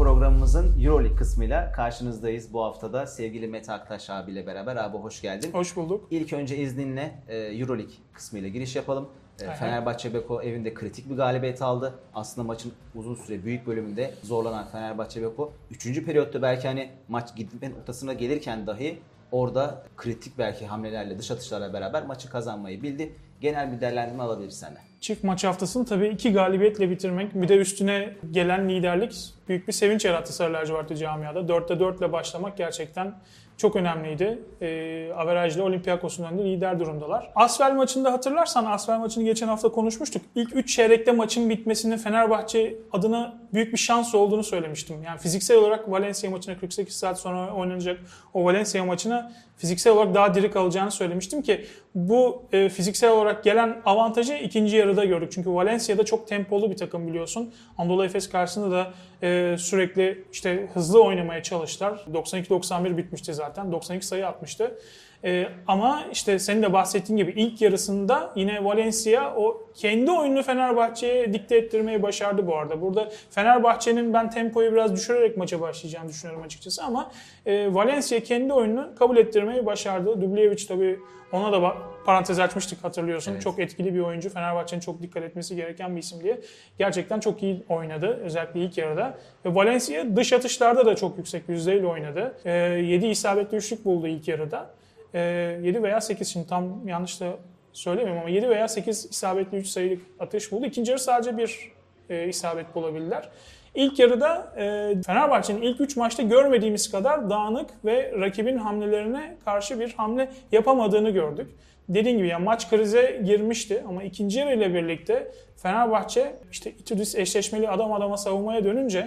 programımızın Euroleague kısmıyla karşınızdayız bu haftada. Sevgili Mete Aktaş abiyle beraber. Abi hoş geldin. Hoş bulduk. İlk önce izninle e, Euroleague kısmıyla giriş yapalım. E, Aha. Fenerbahçe Beko evinde kritik bir galibiyet aldı. Aslında maçın uzun süre büyük bölümünde zorlanan Fenerbahçe Beko 3. periyotta belki hani maç gitme noktasına gelirken dahi orada kritik belki hamlelerle dış atışlarla beraber maçı kazanmayı bildi. Genel bir değerlendirme alabiliriz senden. Çift maç haftasını tabii iki galibiyetle bitirmek, bir de üstüne gelen liderlik büyük bir sevinç yarattı Sarı Lacivertli camiada. 4'te 4 ile başlamak gerçekten çok önemliydi. E, averajlı Olympiakos'un önünde lider durumdalar. Asvel maçında hatırlarsan Asvel maçını geçen hafta konuşmuştuk. İlk 3 çeyrekte maçın bitmesinin Fenerbahçe adına büyük bir şans olduğunu söylemiştim. Yani fiziksel olarak Valencia maçına 48 saat sonra oynanacak o Valencia maçına fiziksel olarak daha diri kalacağını söylemiştim ki bu e, fiziksel olarak gelen avantajı ikinci yarıda gördük. Çünkü Valencia'da çok tempolu bir takım biliyorsun. Anadolu Efes karşısında da e, sürekli işte hızlı oynamaya çalıştılar. 92-91 bitmişti zaten. 92 sayı atmıştı. E, ama işte senin de bahsettiğin gibi ilk yarısında yine Valencia o kendi oyununu Fenerbahçe'ye dikte ettirmeyi başardı bu arada. Burada Fenerbahçe'nin ben tempoyu biraz düşürerek maça başlayacağını düşünüyorum açıkçası ama e, Valencia kendi oyununu kabul ettirmeyi başardı. Dubljevic tabii ona da ba- parantez açmıştık hatırlıyorsun. Evet. Çok etkili bir oyuncu. Fenerbahçe'nin çok dikkat etmesi gereken bir isim diye. Gerçekten çok iyi oynadı. Özellikle ilk yarıda. Ve Valencia dış atışlarda da çok yüksek yüzdeyle oynadı. E, 7 isabetli üçlük buldu ilk yarıda. E, 7 veya 8 şimdi tam yanlış da söylemiyorum ama 7 veya 8 isabetli 3 sayılık atış buldu. İkinci yarı sadece bir e, isabet bulabildiler. İlk yarıda e, Fenerbahçe'nin ilk 3 maçta görmediğimiz kadar dağınık ve rakibin hamlelerine karşı bir hamle yapamadığını gördük. Dediğim gibi yani maç krize girmişti ama ikinci yarı ile birlikte Fenerbahçe işte Itudis eşleşmeli adam adama savunmaya dönünce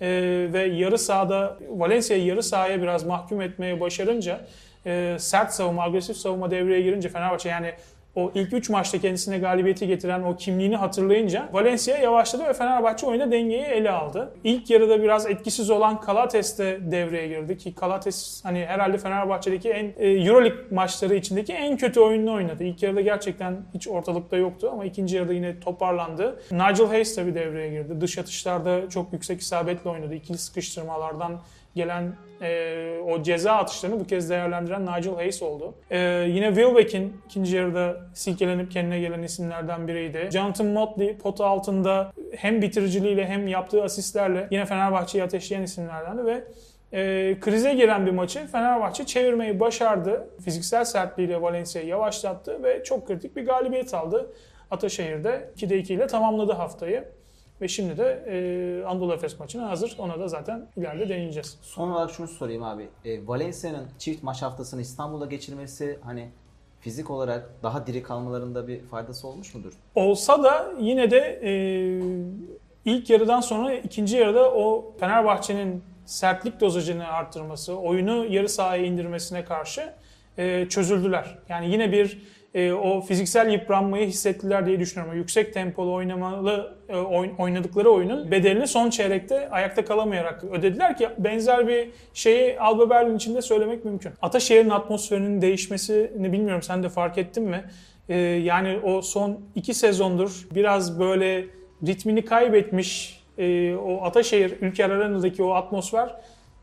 e, ve yarı sahada Valencia'yı yarı sahaya biraz mahkum etmeye başarınca e, sert savunma, agresif savunma devreye girince Fenerbahçe yani o ilk 3 maçta kendisine galibiyeti getiren o kimliğini hatırlayınca Valencia yavaşladı ve Fenerbahçe oyunda dengeyi ele aldı. İlk yarıda biraz etkisiz olan Kalates de devreye girdi ki Kalates hani herhalde Fenerbahçe'deki en e, Euroleague maçları içindeki en kötü oyununu oynadı. İlk yarıda gerçekten hiç ortalıkta yoktu ama ikinci yarıda yine toparlandı. Nigel Hayes tabii devreye girdi. Dış atışlarda çok yüksek isabetle oynadı. İkili sıkıştırmalardan gelen e, o ceza atışlarını bu kez değerlendiren Nigel Hayes oldu. E, yine Wilbeck'in ikinci yarıda silkelenip kendine gelen isimlerden biriydi. Jonathan Motley potu altında hem bitiriciliğiyle hem yaptığı asistlerle yine Fenerbahçe'yi ateşleyen isimlerdendi ve e, krize giren bir maçı Fenerbahçe çevirmeyi başardı. Fiziksel sertliğiyle Valencia'yı yavaşlattı ve çok kritik bir galibiyet aldı. Ataşehir'de 2'de 2 ile tamamladı haftayı. Ve şimdi de e, Anadolu Efes maçına hazır. Ona da zaten ileride değineceğiz. Son olarak şunu sorayım abi. E, Valencia'nın çift maç haftasını İstanbul'da geçirmesi hani fizik olarak daha diri kalmalarında bir faydası olmuş mudur? Olsa da yine de e, ilk yarıdan sonra ikinci yarıda o Fenerbahçe'nin sertlik dozajını arttırması, oyunu yarı sahaya indirmesine karşı e, çözüldüler. Yani yine bir e, o fiziksel yıpranmayı hissettiler diye düşünüyorum. Yüksek tempolu oynamalı e, oyn- oynadıkları oyunun bedelini son çeyrekte ayakta kalamayarak ödediler ki benzer bir şeyi Alba Berlin için de söylemek mümkün. Ataşehir'in atmosferinin değişmesini bilmiyorum sen de fark ettin mi? E, yani o son iki sezondur biraz böyle ritmini kaybetmiş e, o Ataşehir Ülker Arena'daki o atmosfer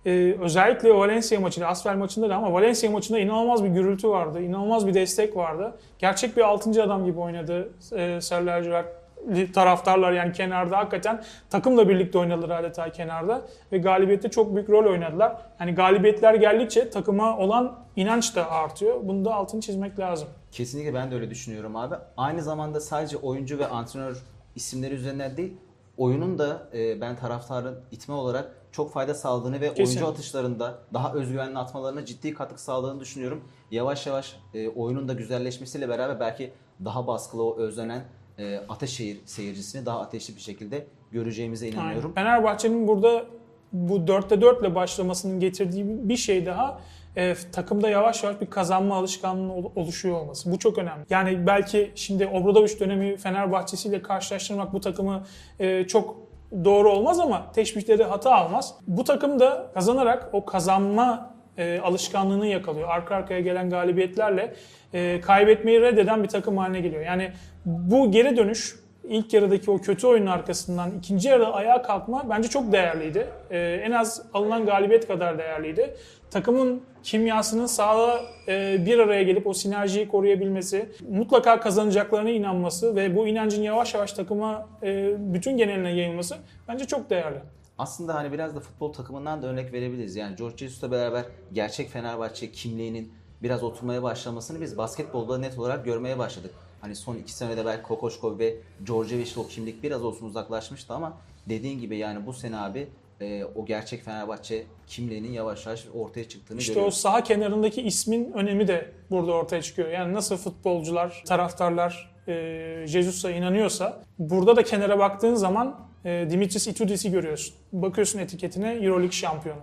ee, özellikle Valencia maçında, Asfer maçında da ama Valencia maçında inanılmaz bir gürültü vardı, inanılmaz bir destek vardı. Gerçek bir 6. adam gibi oynadı e, lacivertli taraftarlar yani kenarda hakikaten takımla birlikte oynadılar adeta kenarda ve galibiyette çok büyük rol oynadılar. Yani galibiyetler geldikçe takıma olan inanç da artıyor. Bunu da altını çizmek lazım. Kesinlikle ben de öyle düşünüyorum abi. Aynı zamanda sadece oyuncu ve antrenör isimleri üzerinden değil, oyunun da e, ben taraftarın itme olarak çok fayda sağladığını ve Kesinlikle. oyuncu atışlarında daha özgüvenli atmalarına ciddi katkı sağladığını düşünüyorum. Yavaş yavaş e, oyunun da güzelleşmesiyle beraber belki daha baskılı o özlenen e, Ataşehir seyircisini daha ateşli bir şekilde göreceğimize inanıyorum. Aynen. Fenerbahçe'nin burada bu 4'te 4 ile başlamasının getirdiği bir şey daha e, takımda yavaş yavaş bir kazanma alışkanlığı ol- oluşuyor olması. Bu çok önemli. Yani belki şimdi Obradoviç dönemi Fenerbahçesiyle karşılaştırmak bu takımı e, çok doğru olmaz ama teşbihleri hata almaz. Bu takım da kazanarak o kazanma e, alışkanlığını yakalıyor. Arka arkaya gelen galibiyetlerle e, kaybetmeyi reddeden bir takım haline geliyor. Yani bu geri dönüş ilk yarıdaki o kötü oyunun arkasından ikinci yarıda ayağa kalkma bence çok değerliydi. Ee, en az alınan galibiyet kadar değerliydi. Takımın kimyasının sahada e, bir araya gelip o sinerjiyi koruyabilmesi, mutlaka kazanacaklarına inanması ve bu inancın yavaş yavaş takıma e, bütün geneline yayılması bence çok değerli. Aslında hani biraz da futbol takımından da örnek verebiliriz. Yani George Jesus'la beraber gerçek Fenerbahçe kimliğinin biraz oturmaya başlamasını biz basketbolda net olarak görmeye başladık. Hani son iki senede belki Kokoşkov ve Djordjevic'le o kimlik biraz olsun uzaklaşmıştı ama dediğin gibi yani bu sene abi e, o gerçek Fenerbahçe kimliğinin yavaş yavaş ortaya çıktığını İşte o görüyoruz. saha kenarındaki ismin önemi de burada ortaya çıkıyor. Yani nasıl futbolcular, taraftarlar e, Jesus'a inanıyorsa burada da kenara baktığın zaman e, Dimitris Itudis'i görüyorsun. Bakıyorsun etiketine Euroleague şampiyonu.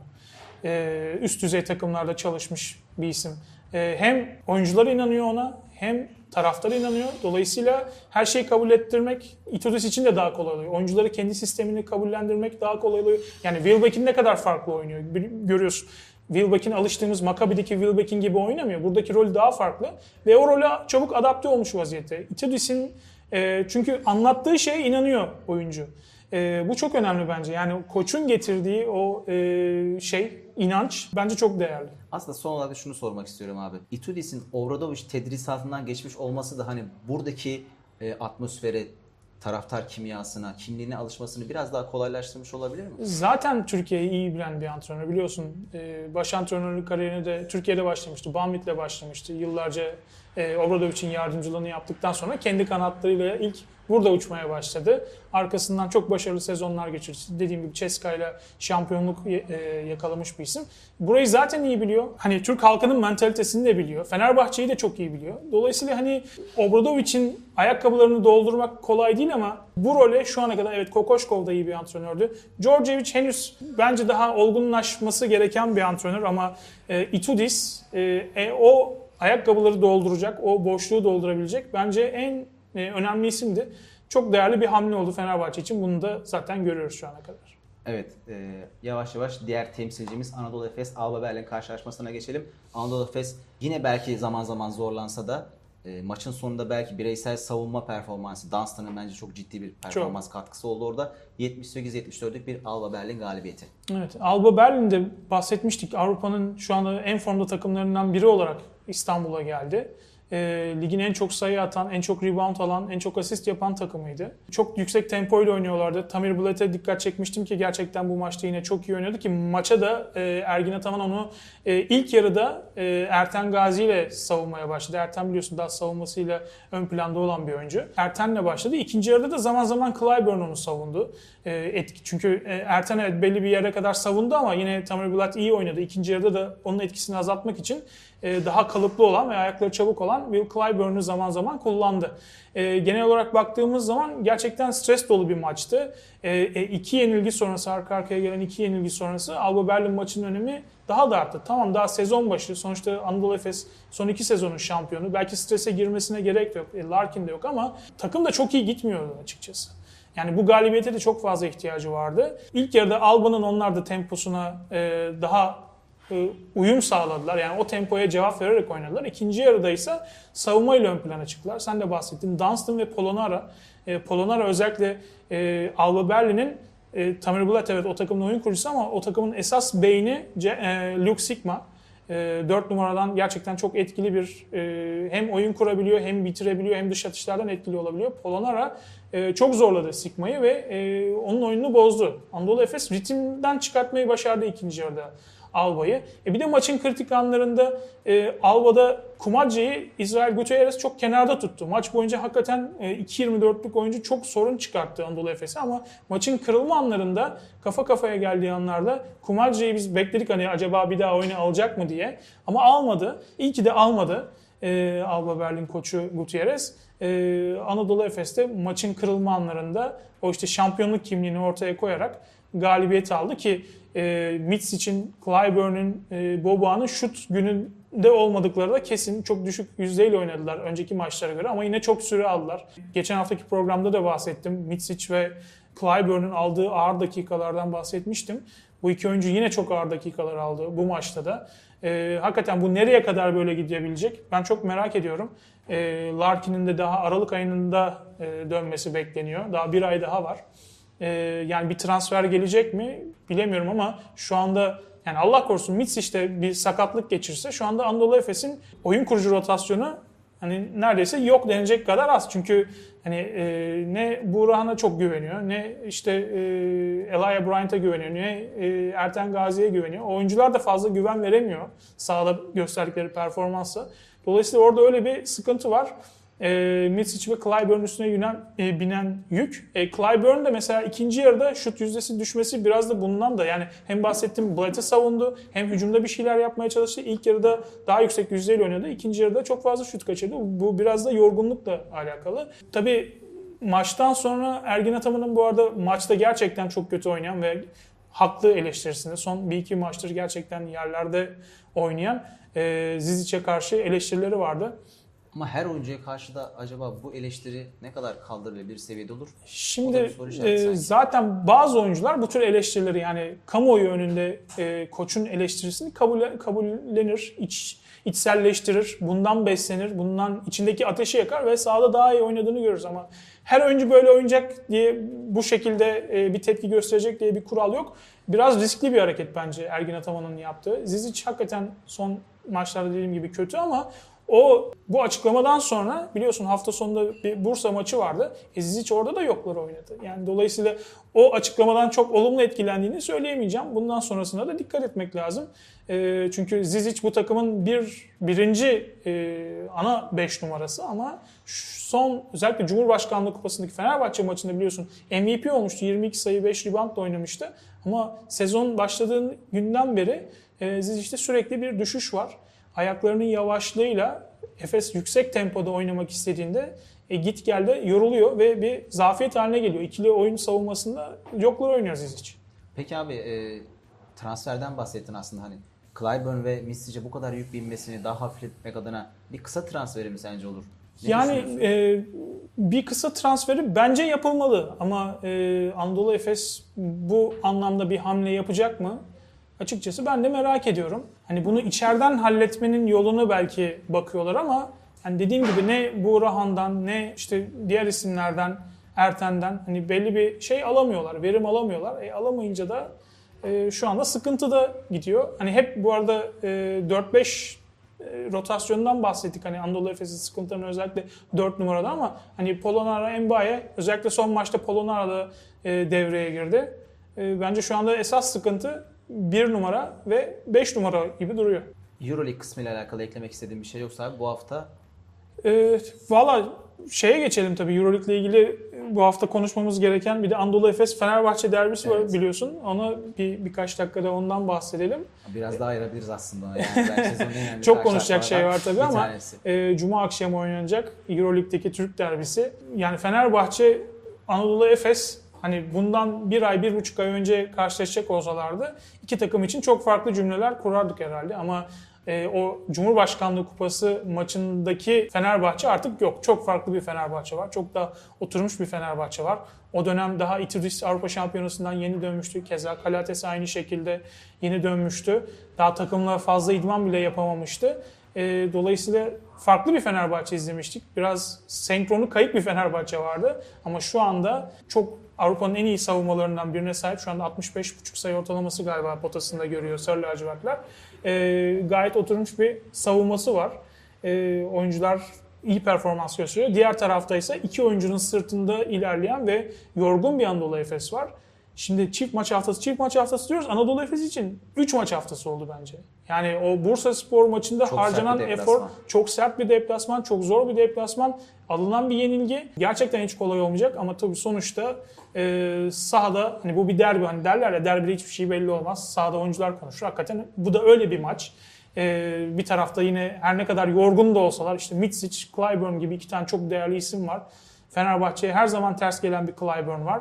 E, üst düzey takımlarda çalışmış bir isim. E, hem oyuncular inanıyor ona hem taraftar inanıyor. Dolayısıyla her şeyi kabul ettirmek Itudis için de daha kolay oluyor. Oyuncuları kendi sistemini kabullendirmek daha kolay oluyor. Yani Wilbeck'in ne kadar farklı oynuyor görüyorsun. Wilbeck'in alıştığımız Maccabi'deki Wilbeck'in gibi oynamıyor. Buradaki rolü daha farklı ve o role çabuk adapte olmuş vaziyette. Itudis'in e, çünkü anlattığı şeye inanıyor oyuncu. E, bu çok önemli bence. Yani koçun getirdiği o e, şey, inanç bence çok değerli. Aslında son olarak da şunu sormak istiyorum abi. Itudis'in Obradoviç tedrisatından geçmiş olması da hani buradaki e, atmosfere, taraftar kimyasına, kimliğine alışmasını biraz daha kolaylaştırmış olabilir mi? Zaten Türkiye'yi iyi bilen bir antrenör biliyorsun. Ee, baş antrenörlük kariyerini de Türkiye'de başlamıştı. Banvit'le başlamıştı. Yıllarca e, Obradovic'in yardımcılığını yaptıktan sonra kendi kanatlarıyla ilk burada uçmaya başladı. Arkasından çok başarılı sezonlar geçirdi. Dediğim gibi Ceska ile şampiyonluk e, yakalamış bir isim. Burayı zaten iyi biliyor. Hani Türk halkının mentalitesini de biliyor. Fenerbahçe'yi de çok iyi biliyor. Dolayısıyla hani Obradovic'in ayakkabılarını doldurmak kolay değil ama bu role şu ana kadar evet Kokoşkov da iyi bir antrenördü. Djordjevic henüz bence daha olgunlaşması gereken bir antrenör ama e, Itudis e, e, o ayakkabıları dolduracak, o boşluğu doldurabilecek bence en e, önemli isimdi. Çok değerli bir hamle oldu Fenerbahçe için. Bunu da zaten görüyoruz şu ana kadar. Evet, e, yavaş yavaş diğer temsilcimiz Anadolu Efes Alba Berlin karşılaşmasına geçelim. Anadolu Efes yine belki zaman zaman zorlansa da e, maçın sonunda belki bireysel savunma performansı, Dunstan'ın bence çok ciddi bir performans katkısı oldu orada. 78-74'lük bir Alba Berlin galibiyeti. Evet, Alba Berlin'de bahsetmiştik. Avrupa'nın şu anda en formda takımlarından biri olarak İstanbul'a geldi. E, ligin en çok sayı atan, en çok rebound alan, en çok asist yapan takımıydı. Çok yüksek tempoyla oynuyorlardı. Tamir Blat'e dikkat çekmiştim ki gerçekten bu maçta yine çok iyi oynadı ki maça da e, Ergin Ataman onu e, ilk yarıda e, Erten Gazi ile savunmaya başladı. Erten biliyorsun daha savunmasıyla ön planda olan bir oyuncu. Erten'le başladı. İkinci yarıda da zaman zaman Clyburn onu savundu. E, etki, çünkü e, Erten evet belli bir yere kadar savundu ama yine Tamir Blat iyi oynadı. İkinci yarıda da onun etkisini azaltmak için e, daha kalıplı olan ve ayakları çabuk olan Will Clyburn'u zaman zaman kullandı. E, genel olarak baktığımız zaman gerçekten stres dolu bir maçtı. E, e, iki yenilgi sonrası, arka arkaya gelen iki yenilgi sonrası Alba Berlin maçının önemi daha da arttı. Tamam daha sezon başı. Sonuçta Anadolu Efes son iki sezonun şampiyonu. Belki strese girmesine gerek yok. E, Larkin de yok ama takım da çok iyi gitmiyordu açıkçası. Yani bu galibiyete de çok fazla ihtiyacı vardı. İlk yarıda Alba'nın onlar da temposuna e, daha uyum sağladılar. Yani o tempoya cevap vererek oynadılar. İkinci yarıda ise savunmayla ön plana çıktılar. Sen de bahsettin. Dunstan ve Polonara. E, Polonara özellikle e, Alba Berlin'in e, Tamir Bulat evet o takımın oyun kurucusu ama o takımın esas beyni e, Luke Sigma. E, 4 numaradan gerçekten çok etkili bir e, hem oyun kurabiliyor hem bitirebiliyor hem dış atışlardan etkili olabiliyor. Polonara e, çok zorladı Sigma'yı ve e, onun oyununu bozdu. Anadolu Efes ritimden çıkartmayı başardı ikinci yarıda. Alba'yı. E bir de maçın kritik anlarında e, Alba'da Kumacı'yı İsrail Gutierrez çok kenarda tuttu. Maç boyunca hakikaten e, 2.24'lük oyuncu çok sorun çıkarttı Anadolu Efes'e ama maçın kırılma anlarında kafa kafaya geldiği anlarda Kumacı'yı biz bekledik hani acaba bir daha oyunu alacak mı diye. Ama almadı. İyi ki de almadı. E, Alba Berlin koçu Gutierrez. E, Anadolu Efes'te maçın kırılma anlarında o işte şampiyonluk kimliğini ortaya koyarak galibiyet aldı ki e, Mitsic'in, Clyburn'un, e, Boboa'nın şut gününde olmadıkları da kesin. Çok düşük yüzdeyle oynadılar önceki maçlara göre ama yine çok süre aldılar. Geçen haftaki programda da bahsettim. Mitsic ve Clyburn'un aldığı ağır dakikalardan bahsetmiştim. Bu iki oyuncu yine çok ağır dakikalar aldı bu maçta da. E, hakikaten bu nereye kadar böyle gidebilecek? Ben çok merak ediyorum. E, Larkin'in de daha Aralık ayında e, dönmesi bekleniyor. Daha bir ay daha var. E, yani bir transfer gelecek mi bilemiyorum ama şu anda yani Allah korusun Mitsic'te bir sakatlık geçirse şu anda Anadolu Efes'in oyun kurucu rotasyonu hani neredeyse yok denecek kadar az. Çünkü hani e, ne Burhan'a çok güveniyor, ne işte e, Elijah Bryant'a güveniyor, ne e, Erten Gazi'ye güveniyor. Oyuncular da fazla güven veremiyor sahada gösterdikleri performansa. Dolayısıyla orada öyle bir sıkıntı var. E, Mitsic ve Clyburn üstüne binen, e, binen yük. E, Clyburn de mesela ikinci yarıda şut yüzdesi düşmesi biraz da bundan da yani hem bahsettiğim Blatt'ı savundu hem hücumda bir şeyler yapmaya çalıştı. İlk yarıda daha yüksek yüzdeyle oynadı. İkinci yarıda çok fazla şut kaçırdı. Bu biraz da yorgunlukla alakalı. Tabii maçtan sonra Ergin Ataman'ın bu arada maçta gerçekten çok kötü oynayan ve haklı eleştirisinde son bir iki maçtır gerçekten yerlerde oynayan e, Zizic'e karşı eleştirileri vardı. Ama her oyuncuya karşı da acaba bu eleştiri ne kadar kaldırılabilir seviyede olur? Şimdi e, zaten bazı oyuncular bu tür eleştirileri yani kamuoyu önünde e, koçun eleştirisini kabul, kabullenir, iç, içselleştirir, bundan beslenir, bundan içindeki ateşi yakar ve sahada daha iyi oynadığını görürüz ama her oyuncu böyle oynayacak diye bu şekilde e, bir tepki gösterecek diye bir kural yok. Biraz riskli bir hareket bence Ergin Ataman'ın yaptığı. Zizic hakikaten son maçlarda dediğim gibi kötü ama o bu açıklamadan sonra biliyorsun hafta sonunda bir Bursa maçı vardı. E Zizic orada da yokları oynadı. Yani dolayısıyla o açıklamadan çok olumlu etkilendiğini söyleyemeyeceğim. Bundan sonrasında da dikkat etmek lazım. E, çünkü Zizic bu takımın bir birinci e, ana 5 numarası ama son özellikle Cumhurbaşkanlığı Kupası'ndaki Fenerbahçe maçında biliyorsun MVP olmuştu. 22 sayı 5 reboundla oynamıştı. Ama sezon başladığı günden beri e, Zizic'te sürekli bir düşüş var ayaklarının yavaşlığıyla Efes yüksek tempoda oynamak istediğinde e, git gel de yoruluyor ve bir zafiyet haline geliyor. İkili oyun savunmasında yoklar oynuyor Zizic. Peki abi e, transferden bahsettin aslında hani Clyburn ve Misic'e bu kadar yük binmesini daha hafifletmek adına bir kısa transferi mi sence olur? Ne yani e, bir kısa transferi bence yapılmalı ama e, Anadolu Efes bu anlamda bir hamle yapacak mı? Açıkçası ben de merak ediyorum. Hani bunu içeriden halletmenin yolunu belki bakıyorlar ama hani dediğim gibi ne Buğrahan'dan ne işte diğer isimlerden Erten'den hani belli bir şey alamıyorlar, verim alamıyorlar. E, alamayınca da e, şu anda sıkıntıda gidiyor. Hani hep bu arada e, 4-5 e, rotasyondan bahsettik. Hani Anadolu Efes'in sıkıntılarını özellikle 4 numarada ama hani Polonara, Embaye özellikle son maçta Polonara da e, devreye girdi. E, bence şu anda esas sıkıntı 1 numara ve 5 numara gibi duruyor. Euroleague kısmıyla alakalı eklemek istediğim bir şey yoksa abi bu hafta E, Valla şeye geçelim tabii Euroleague ile ilgili bu hafta konuşmamız gereken bir de Anadolu Efes Fenerbahçe derbisi var Evet. biliyorsun. Ona bir birkaç dakikada ondan bahsedelim. biraz daha ayırabiliriz aslında. Yani Çok konuşacak şey var tabii ama tanesi. e, Cuma akşamı oynanacak Euroleague'deki Türk derbisi. Yani Fenerbahçe, Anadolu Efes hani bundan bir ay, bir buçuk ay önce karşılaşacak olsalardı iki takım için çok farklı cümleler kurardık herhalde ama e, o Cumhurbaşkanlığı Kupası maçındaki Fenerbahçe artık yok. Çok farklı bir Fenerbahçe var. Çok da oturmuş bir Fenerbahçe var. O dönem daha İtiris Avrupa Şampiyonası'ndan yeni dönmüştü. Keza Kalates aynı şekilde yeni dönmüştü. Daha takımla fazla idman bile yapamamıştı. E, dolayısıyla farklı bir Fenerbahçe izlemiştik. Biraz senkronu kayıp bir Fenerbahçe vardı. Ama şu anda çok Avrupa'nın en iyi savunmalarından birine sahip. Şu anda 65,5 sayı ortalaması galiba potasında görüyor Sarı lacivertler. E, gayet oturmuş bir savunması var. E, oyuncular iyi performans gösteriyor. Diğer tarafta ise iki oyuncunun sırtında ilerleyen ve yorgun bir Anadolu Efes var. Şimdi çift maç haftası, çift maç haftası diyoruz. Anadolu Efes için 3 maç haftası oldu bence. Yani o Bursa Spor maçında Çok harcanan efor çok sert bir deplasman, çok zor bir deplasman. Alınan bir yenilgi gerçekten hiç kolay olmayacak ama tabii sonuçta e, sahada hani bu bir derbi hani derler ya derbide hiçbir şey belli olmaz. Sahada oyuncular konuşur. Hakikaten bu da öyle bir maç. E, bir tarafta yine her ne kadar yorgun da olsalar işte Mitsic, Clyburn gibi iki tane çok değerli isim var. Fenerbahçe'ye her zaman ters gelen bir Clyburn var.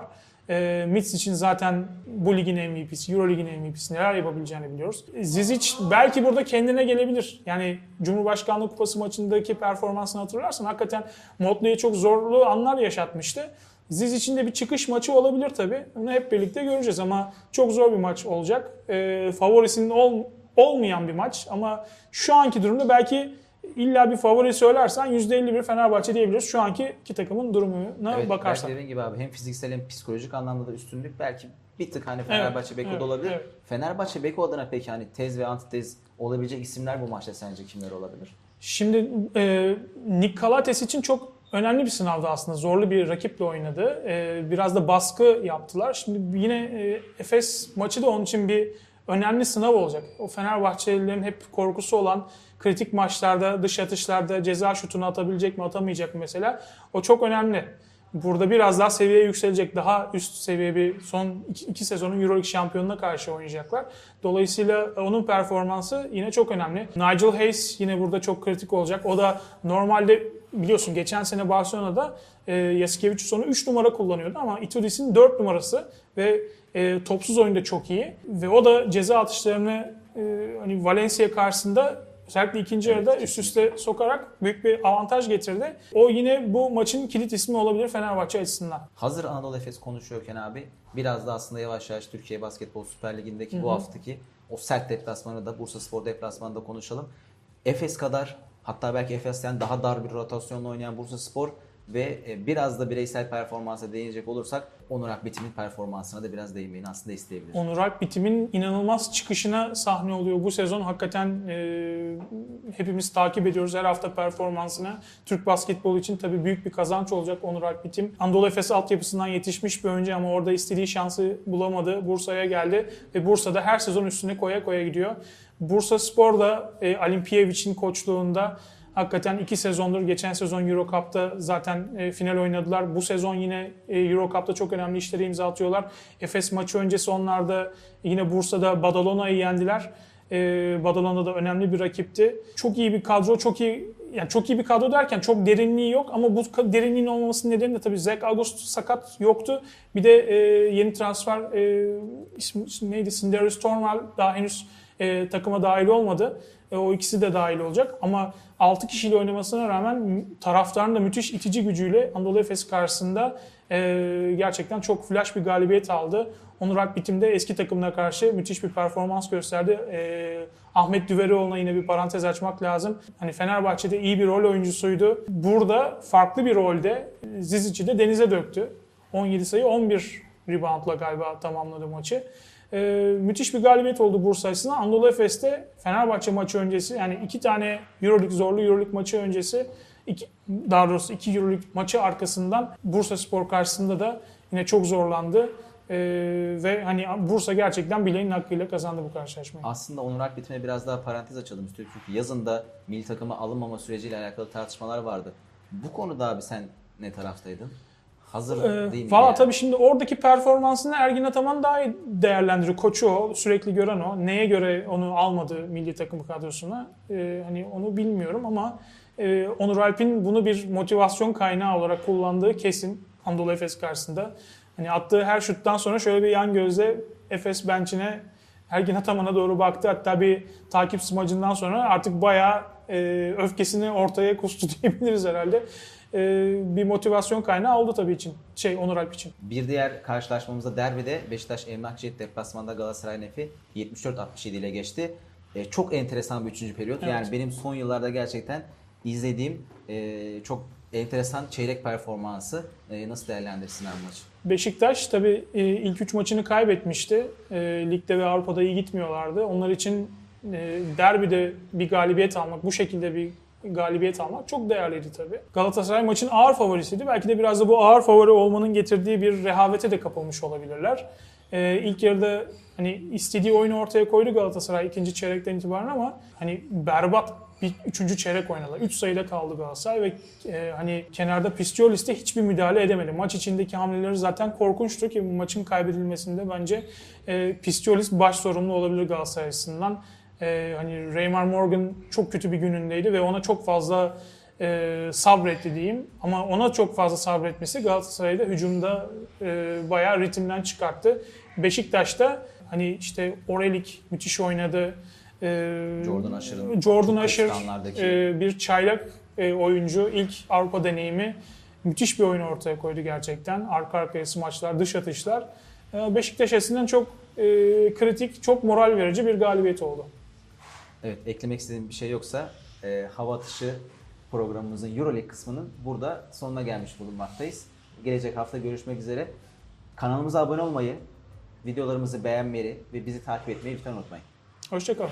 E, Mitsic'in zaten bu ligin MVP'si, Euro ligin MVP'si neler yapabileceğini biliyoruz. Zizic belki burada kendine gelebilir. Yani Cumhurbaşkanlığı Kupası maçındaki performansını hatırlarsan hakikaten Motley'e çok zorlu anlar yaşatmıştı. Zizic'in de bir çıkış maçı olabilir tabii. Onu hep birlikte göreceğiz ama çok zor bir maç olacak. E, favorisinin ol, olmayan bir maç ama şu anki durumda belki illa bir favori söylersen %51 Fenerbahçe diyebiliriz şu anki iki takımın durumuna Evet, bakarsan. belki dediğin gibi abi hem fiziksel hem psikolojik anlamda da üstünlük belki bir tık hani Fenerbahçe Beko'da evet, olabilir. evet. Fenerbahçe Beko adına peki hani tez ve antitez olabilecek isimler bu maçta sence kimler olabilir? Şimdi e, Nick Kalates için çok önemli bir sınavdı aslında. Zorlu bir rakiple oynadı. E, biraz da baskı yaptılar. Şimdi yine e, Efes maçı da onun için bir önemli sınav olacak. O Fenerbahçelilerin hep korkusu olan kritik maçlarda, dış atışlarda ceza şutunu atabilecek mi, atamayacak mı mesela. O çok önemli. Burada biraz daha seviye yükselecek. Daha üst seviye bir son iki, iki sezonun Euroleague şampiyonuna karşı oynayacaklar. Dolayısıyla onun performansı yine çok önemli. Nigel Hayes yine burada çok kritik olacak. O da normalde biliyorsun geçen sene Barcelona'da e, Yasikevicius onu 3 numara kullanıyordu ama Itudis'in 4 numarası ve e, topsuz oyunda çok iyi. Ve o da ceza atışlarını e, hani Valencia karşısında özellikle ikinci yarıda üst üste sokarak büyük bir avantaj getirdi. O yine bu maçın kilit ismi olabilir Fenerbahçe açısından. Hazır Anadolu Efes konuşuyorken abi biraz da aslında yavaş yavaş Türkiye Basketbol Süper Ligi'ndeki bu haftaki o sert deplasmanı da Bursa Spor deplasmanı da konuşalım. Efes kadar hatta belki Efes'ten daha dar bir rotasyonla oynayan Bursa Spor ve e, biraz da bireysel performansa değinecek olursak Onur Akbitim'in performansına da biraz değinmeyi aslında isteyebilir. Onur Alp bitimin inanılmaz çıkışına sahne oluyor bu sezon. Hakikaten e, hepimiz takip ediyoruz her hafta performansını. Türk basketbolu için tabii büyük bir kazanç olacak Onur Alp bitim. Anadolu Efes altyapısından yetişmiş bir oyuncu ama orada istediği şansı bulamadı. Bursa'ya geldi ve Bursa'da her sezon üstüne koya koya gidiyor. Bursa Spor da e, Alimpiyevic'in koçluğunda Hakikaten iki sezondur. Geçen sezon Euro Cup'ta zaten e, final oynadılar. Bu sezon yine e, Euro Cup'ta çok önemli işleri imza atıyorlar. Efes maçı öncesi onlar da yine Bursa'da Badalona'yı yendiler. E, Badalona da önemli bir rakipti. Çok iyi bir kadro, çok iyi yani çok iyi bir kadro derken çok derinliği yok ama bu derinliğin olmamasının nedeni de tabii Zach August sakat yoktu. Bir de e, yeni transfer e, ismi, ismi neydi? Sindarius Tornwell daha henüz e, takıma dahil olmadı. E, o ikisi de dahil olacak ama 6 kişiyle oynamasına rağmen taraftarın da müthiş itici gücüyle Anadolu Efes karşısında e, gerçekten çok flash bir galibiyet aldı. Onur Akbitim de eski takımına karşı müthiş bir performans gösterdi. E, Ahmet Düverioğlu'na yine bir parantez açmak lazım. Hani Fenerbahçe'de iyi bir rol oyuncusuydu. Burada farklı bir rolde Zizic'i de denize döktü. 17 sayı 11 reboundla galiba tamamladı maçı. Ee, müthiş bir galibiyet oldu Bursa açısından. Anadolu Efes'te Fenerbahçe maçı öncesi yani iki tane Euroleague zorlu Euroleague maçı öncesi iki, daha doğrusu iki Euroleague maçı arkasından Bursa Spor karşısında da yine çok zorlandı. Ee, ve hani Bursa gerçekten bileğin hakkıyla kazandı bu karşılaşmayı. Aslında Onur Akbitim'e biraz daha parantez açalım. Çünkü yazında milli takıma alınmama süreciyle alakalı tartışmalar vardı. Bu konuda abi sen ne taraftaydın? Hazır Ee, değil mi? Valla yani? tabii şimdi oradaki performansını Ergin Ataman daha iyi değerlendiriyor. Koçu o, sürekli gören o. Neye göre onu almadı milli takım kadrosuna Ee, hani onu bilmiyorum ama e, Onur Alp'in bunu bir motivasyon kaynağı olarak kullandığı kesin Anadolu Efes karşısında. Hani attığı her şuttan sonra şöyle bir yan gözle Efes bench'ine Ergin Ataman'a doğru baktı. Hatta bir takip smacından sonra artık bayağı e, öfkesini ortaya kustu diyebiliriz herhalde. E, bir motivasyon kaynağı oldu tabii için. Şey Onur Alp için. Bir diğer karşılaşmamızda derbide Beşiktaş Emlakçı deplasmanda Galatasaray Nefi 74-67 ile geçti. E, çok enteresan bir üçüncü periyot. Evet. Yani benim son yıllarda gerçekten izlediğim e, çok enteresan çeyrek performansı. E, nasıl değerlendirirsin abi maçı? Beşiktaş tabii e, ilk 3 maçını kaybetmişti. E, ligde ve Avrupa'da iyi gitmiyorlardı. Onlar için e, derbide bir galibiyet almak, bu şekilde bir galibiyet almak çok değerliydi tabii. Galatasaray maçın ağır favorisiydi. Belki de biraz da bu ağır favori olmanın getirdiği bir rehavete de kapılmış olabilirler. E, ilk yarıda hani istediği oyunu ortaya koydu Galatasaray ikinci çeyrekten itibaren ama hani berbat bir üçüncü çeyrek oynadı. 3 sayıda kaldı Galatasaray ve e, hani kenarda Pistiolis'te hiçbir müdahale edemedi. Maç içindeki hamleleri zaten korkunçtu ki bu maçın kaybedilmesinde bence e, Pistiolis baş sorumlu olabilir Galatasaray açısından. E, hani Raymar Morgan çok kötü bir günündeydi ve ona çok fazla e, sabretti diyeyim. Ama ona çok fazla sabretmesi Galatasaray'da hücumda e, bayağı ritimden çıkarttı. Beşiktaş'ta hani işte Orelik müthiş oynadı. E, Jordan Usher'ın Jordan ekranlardaki- e, bir çaylak e, oyuncu. ilk Avrupa deneyimi. Müthiş bir oyun ortaya koydu gerçekten. Arka arkaya smaçlar, dış atışlar. E, Beşiktaş açısından çok e, kritik, çok moral verici bir galibiyet oldu. Evet eklemek istediğin bir şey yoksa e, hava atışı programımızın Euroleague kısmının burada sonuna gelmiş bulunmaktayız. Gelecek hafta görüşmek üzere. Kanalımıza abone olmayı, videolarımızı beğenmeyi ve bizi takip etmeyi lütfen unutmayın. Hoşçakalın.